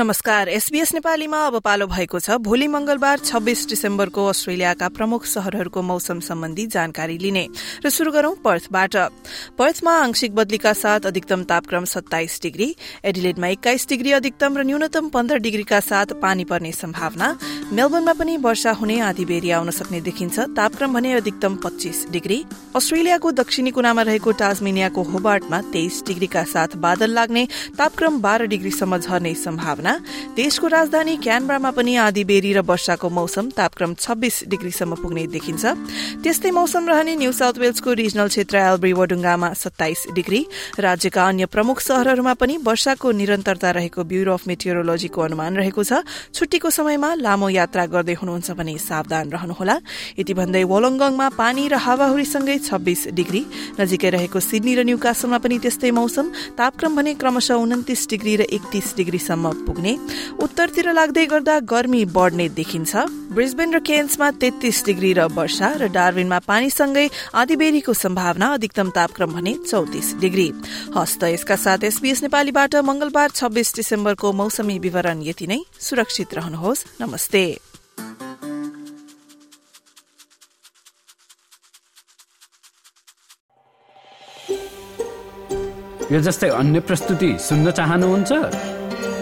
नमस्कार एसबीएस नेपालीमा अब पालो भएको छ। भोलि मंगलबार छब्बीस डिसेम्बरको अस्ट्रेलियाका प्रमुख शहरहरूको मौसम सम्बन्धी जानकारी लिने र शुरू गरौं पर्थबाट। पर्थमा आंशिक बदलीका साथ अधिकतम तापक्रम सत्ताइस डिग्री एडिलेडमा एक्काइस डिग्री अधिकतम र न्यूनतम पन्ध्र डिग्रीका साथ पानी पर्ने सम्भावना। मेलबर्नमा पनि वर्षा हुने आधी बेरी आउन सक्ने देखिन्छ। तापक्रम भने अधिकतम पच्चीस डिग्री। अस्ट्रेलियाको दक्षिणी कुनामा रहेको टाजमेनियाको होबार्टमा तेइस डिग्रीका साथ बादल लाग्ने। तापक्रम बाह्र डिग्रीसम्म झर्ने सम्भावना। देशको राजधानी क्यानब्रामा पनि आधी बेरी र वर्षाको मौसम तापक्रम छब्बीस डिग्रीसम्म पुग्ने देखिन्छ। त्यस्तै मौसम रहने न्यू साउथ वेल्सको रिजनल क्षेत्र एल्ब्री वडुङ्गामा सत्ताइस डिग्री राज्यका अन्य प्रमुख शहरहरूमा पनि वर्षाको निरन्तरता रहेको ब्यूरो अफ मेटियोरोलोजीको अनुमान रहेको छ। छुट्टीको समयमा लामो यात्रा गर्दै हुनुहुन्छ भने सावधान रहनुहोला। यति भन्दै वोलङ्गङमा पानी र हावाहुरीसँगै छब्बीस डिग्री नजिकै रहेको सिडनी र न्यूकासलमा पनि त्यस्तै मौसम। तापक्रम भने क्रमशः उन्तिस डिग्री र एकतीस डिग्रीसम्म पुग्ने उत्तरतिर लाग्दै गर्दा गर्मी बढ्ने देखिन्छ। ब्रिस्बेन र केन्समा तेत्तीस डिग्री र वर्षा र डार्विनमा पानीसँगै आधीबेरीको सम्भावना अधिकतम तापक्रम भने चौतिस डिग्री। हस्त यसका साथ एसबीएस नेपालीबाट मंगलबार छब्बीस डिसेम्बरको मौसमी विवरण यति नै। सुरक्षित रहनुहोस्। नमस्ते। यो जस्तै अन्य प्रस्तुति सुन्न चाहनुहुन्छ?